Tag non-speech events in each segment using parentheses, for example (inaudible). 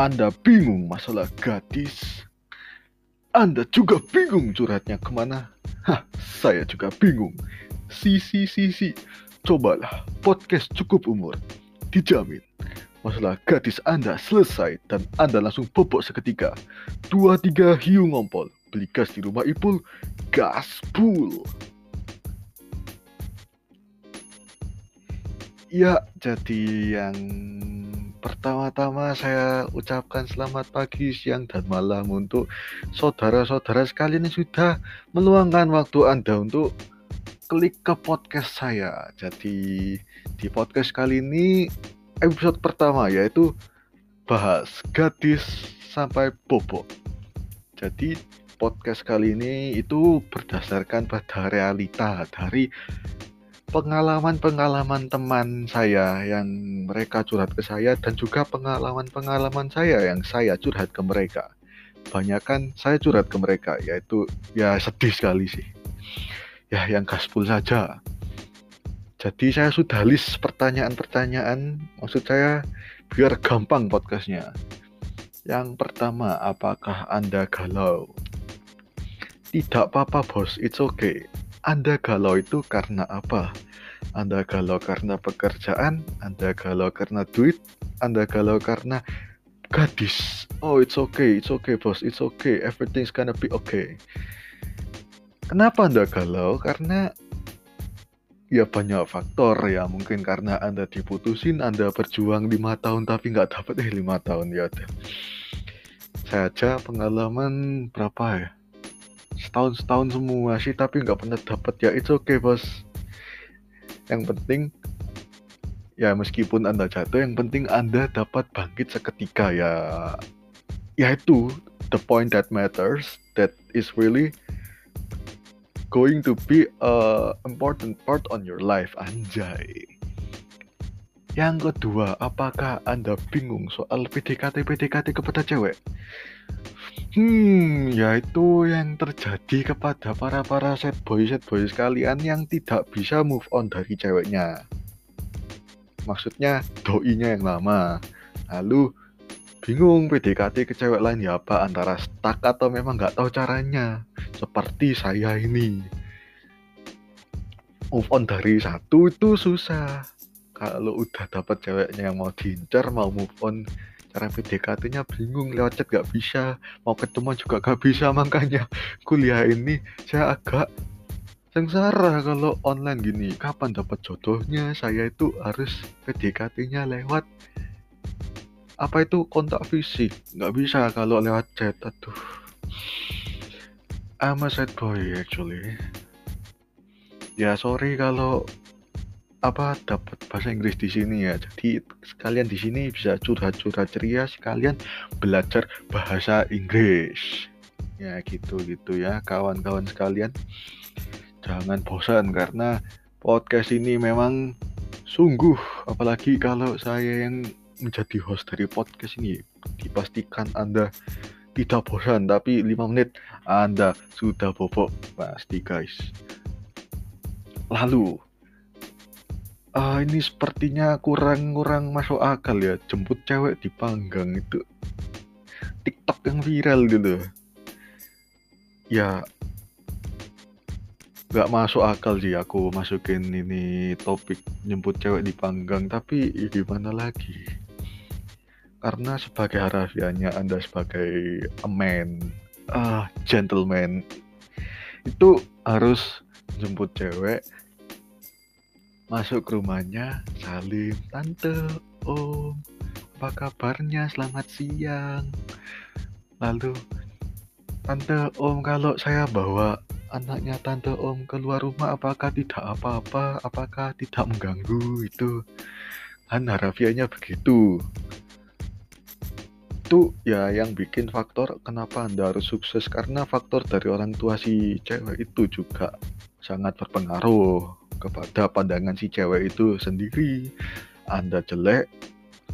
Anda bingung masalah gadis? Anda juga bingung curhatnya ke mana? Hah, saya juga bingung. Si, si, si, si. Cobalah podcast cukup umur. Dijamin. Masalah gadis Anda selesai dan Anda langsung bobok seketika. Dua tiga hiu ngompol. Beli gas di rumah Ipul. Gaspul. Ya, jadi yang Pertama-tama saya ucapkan selamat pagi, siang, dan malam untuk saudara-saudara sekalian yang sudah meluangkan waktu Anda untuk klik ke podcast saya. Jadi di podcast kali ini episode pertama yaitu bahas gadis sampai bobo. Jadi podcast kali ini itu berdasarkan pada realita dari pengalaman-pengalaman teman saya yang mereka curhat ke saya dan juga pengalaman-pengalaman saya yang saya curhat ke mereka. Banyak kan saya curhat ke mereka yaitu ya sedih sekali sih. Ya yang gaspol saja. Jadi saya sudah list pertanyaan-pertanyaan maksud saya biar gampang podcastnya. Yang pertama, apakah Anda galau? Tidak apa-apa bos, it's okay anda galau itu karena apa? Anda galau karena pekerjaan, Anda galau karena duit, Anda galau karena gadis. Oh, it's okay, it's okay, bos, it's okay, everything's gonna be okay. Kenapa Anda galau? Karena ya banyak faktor ya mungkin karena anda diputusin anda berjuang lima tahun tapi nggak dapat eh lima tahun ya saya aja pengalaman berapa ya setahun setahun semua sih tapi nggak pernah dapat ya itu oke okay, bos. Yang penting ya meskipun anda jatuh yang penting anda dapat bangkit seketika ya. Ya itu the point that matters that is really going to be a important part on your life anjay. Yang kedua apakah anda bingung soal PDKT PDKT kepada cewek Hmm, ya itu yang terjadi kepada para-para set boy set boy sekalian yang tidak bisa move on dari ceweknya. Maksudnya doinya yang lama. Lalu bingung PDKT ke cewek lain ya apa antara stuck atau memang nggak tahu caranya. Seperti saya ini. Move on dari satu itu susah. Kalau udah dapat ceweknya yang mau diincar, mau move on cara PDKT-nya bingung lewat chat gak bisa mau ketemu juga gak bisa. Makanya kuliah ini saya agak sengsara kalau online gini. Kapan dapat jodohnya? Saya itu harus PDKT-nya lewat apa itu kontak fisik. Nggak bisa kalau lewat chat aduh. I'm a sad boy actually. Ya sorry kalau apa dapat bahasa Inggris di sini ya. Jadi sekalian di sini bisa curhat-curhat ceria, sekalian belajar bahasa Inggris. Ya gitu gitu ya kawan-kawan sekalian. Jangan bosan karena podcast ini memang sungguh apalagi kalau saya yang menjadi host dari podcast ini dipastikan Anda tidak bosan tapi 5 menit Anda sudah bobok pasti guys. Lalu uh, ini sepertinya kurang-kurang masuk akal ya jemput cewek di panggang itu. TikTok yang viral gitu ya nggak masuk akal sih aku masukin ini topik jemput cewek di panggang tapi ya gimana lagi? Karena sebagai harafiannya anda sebagai a man uh, gentleman itu harus jemput cewek Masuk ke rumahnya, salim, tante, om, apa kabarnya, selamat siang. Lalu, tante, om, kalau saya bawa anaknya tante om keluar rumah apakah tidak apa-apa, apakah tidak mengganggu itu. Kan harafianya begitu. Itu ya yang bikin faktor kenapa Anda harus sukses karena faktor dari orang tua si cewek itu juga sangat berpengaruh kepada pandangan si cewek itu sendiri. Anda jelek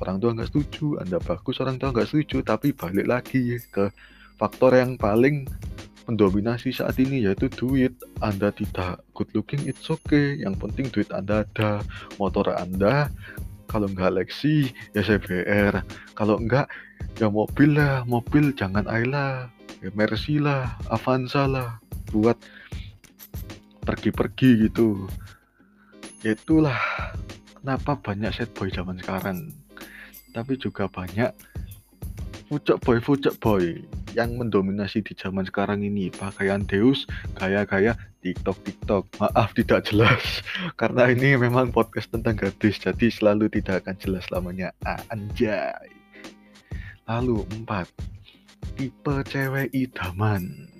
orang tua nggak setuju. Anda bagus orang tua nggak setuju. Tapi balik lagi ke faktor yang paling mendominasi saat ini yaitu duit. Anda tidak good looking it's okay. Yang penting duit anda ada. Motor anda kalau nggak Lexi ya CBR kalau enggak ya mobil lah. Mobil jangan Ayla ya Mercy lah Avanza lah. Buat pergi-pergi gitu. Ya itulah kenapa banyak set boy zaman sekarang. Tapi juga banyak fucek boy fucek boy yang mendominasi di zaman sekarang ini. Pakaian Deus gaya-gaya TikTok TikTok. Maaf tidak jelas. (laughs) Karena ini memang podcast tentang gadis jadi selalu tidak akan jelas lamanya. Ah, anjay. Lalu empat tipe cewek idaman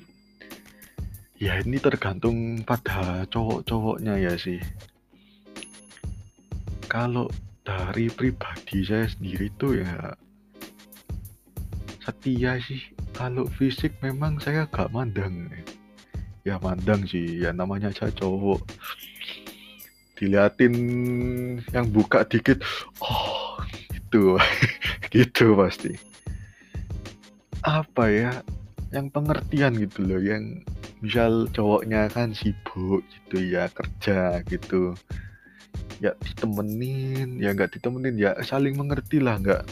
ya ini tergantung pada cowok-cowoknya ya sih. Kalau dari pribadi saya sendiri tuh ya setia sih. Kalau fisik memang saya gak mandang. Ya mandang sih. Ya namanya saya cowok. Diliatin yang buka dikit oh gitu. (laughs) Gitu pasti. Apa ya? Yang pengertian gitu loh yang misal cowoknya kan sibuk gitu ya kerja gitu. Ya ditemenin ya nggak ditemenin ya saling mengerti lah nggak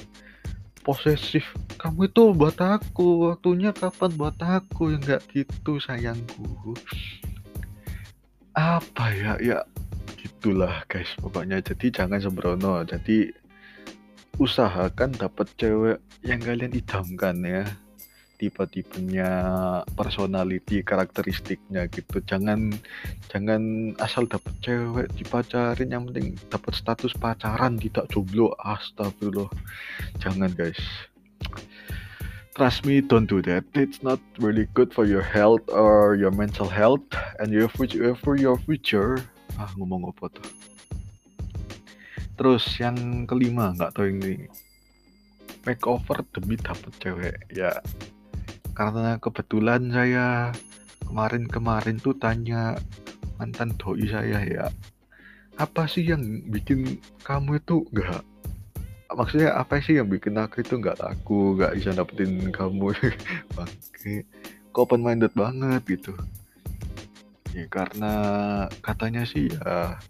posesif. Kamu itu buat aku waktunya kapan buat aku ya nggak gitu sayangku. Apa ya ya gitulah guys pokoknya. Jadi jangan sembrono jadi usahakan dapat cewek yang kalian idamkan ya tipe-tipenya personality karakteristiknya gitu. Jangan jangan asal dapet cewek dipacarin yang penting dapat status pacaran tidak jomblo. Astagfirullah. Jangan guys. Trust me don't do that. It's not really good for your health or your mental health and your future for your future. Ah ngomong apa tuh? Terus yang kelima nggak tahu ini. Makeover demi dapet cewek ya karena kebetulan saya kemarin-kemarin tuh tanya mantan doi saya ya apa sih yang bikin kamu itu nggak maksudnya apa sih yang bikin aku itu nggak laku nggak bisa dapetin kamu? (laughs) Bangke kok open minded banget gitu. Ya karena katanya sih ya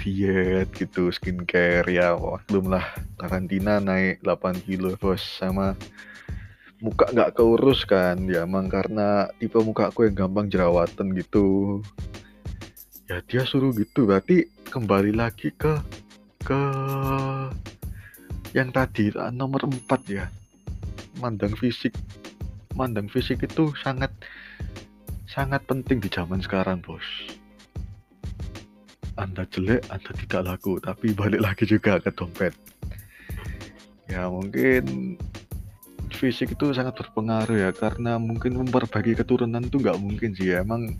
diet gitu skincare ya belum lah karantina naik 8 kilo bos sama muka nggak keurus kan? Ya emang karena tipe muka aku yang gampang jerawatan gitu. Ya dia suruh gitu. Berarti kembali lagi ke ke yang tadi nomor 4 ya. Mandang fisik. Mandang fisik itu sangat sangat penting di zaman sekarang bos. Anda jelek anda tidak laku. Tapi balik lagi juga ke dompet. Ya mungkin fisik itu sangat berpengaruh ya karena mungkin memperbaiki keturunan itu nggak mungkin sih ya. Emang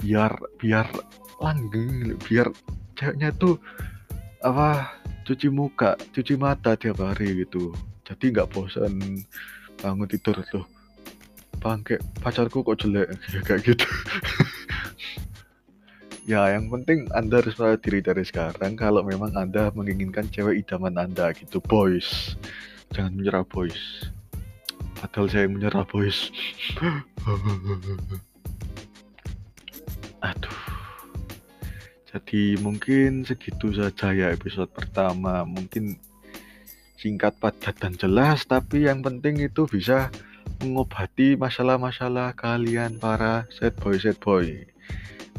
biar biar langgeng biar ceweknya tuh apa cuci muka cuci mata tiap hari gitu. Jadi nggak bosan bangun tidur tuh. Bangke pacarku kok jelek? (laughs) Ya kayak gitu. (laughs) Ya yang penting anda harus pada diri dari sekarang kalau memang anda menginginkan cewek idaman anda gitu boys. Jangan menyerah boys Padahal saya menyerah boys. Aduh. Jadi mungkin segitu saja ya episode pertama. Mungkin singkat, padat, dan jelas. Tapi yang penting itu bisa mengobati masalah-masalah kalian para set boy set boy.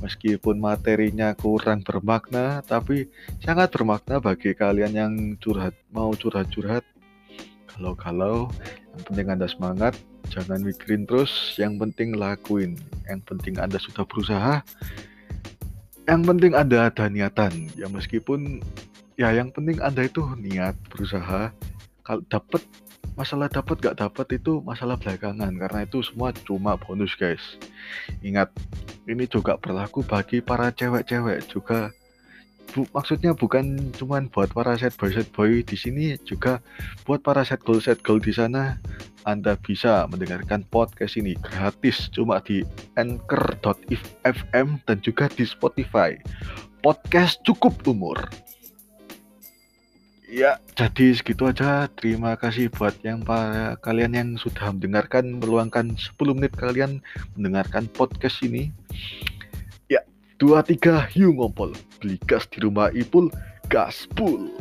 Meskipun materinya kurang bermakna, tapi sangat bermakna bagi kalian yang curhat mau curhat-curhat. Kalau-kalau yang penting Anda semangat, jangan mikirin terus, yang penting lakuin. Yang penting Anda sudah berusaha. Yang penting Anda ada niatan. Ya meskipun ya yang penting Anda itu niat berusaha. Kalau dapat masalah dapat gak dapat itu masalah belakangan karena itu semua cuma bonus guys. Ingat, ini juga berlaku bagi para cewek-cewek juga bu, maksudnya bukan cuman buat para set boy set boy di sini juga buat para set girl set girl di sana Anda bisa mendengarkan podcast ini gratis cuma di anchor.fm dan juga di Spotify. Podcast cukup umur. Ya, jadi segitu aja. Terima kasih buat yang para kalian yang sudah mendengarkan meluangkan 10 menit kalian mendengarkan podcast ini dua tiga hiu ngompol beli gas di rumah Ipul gas full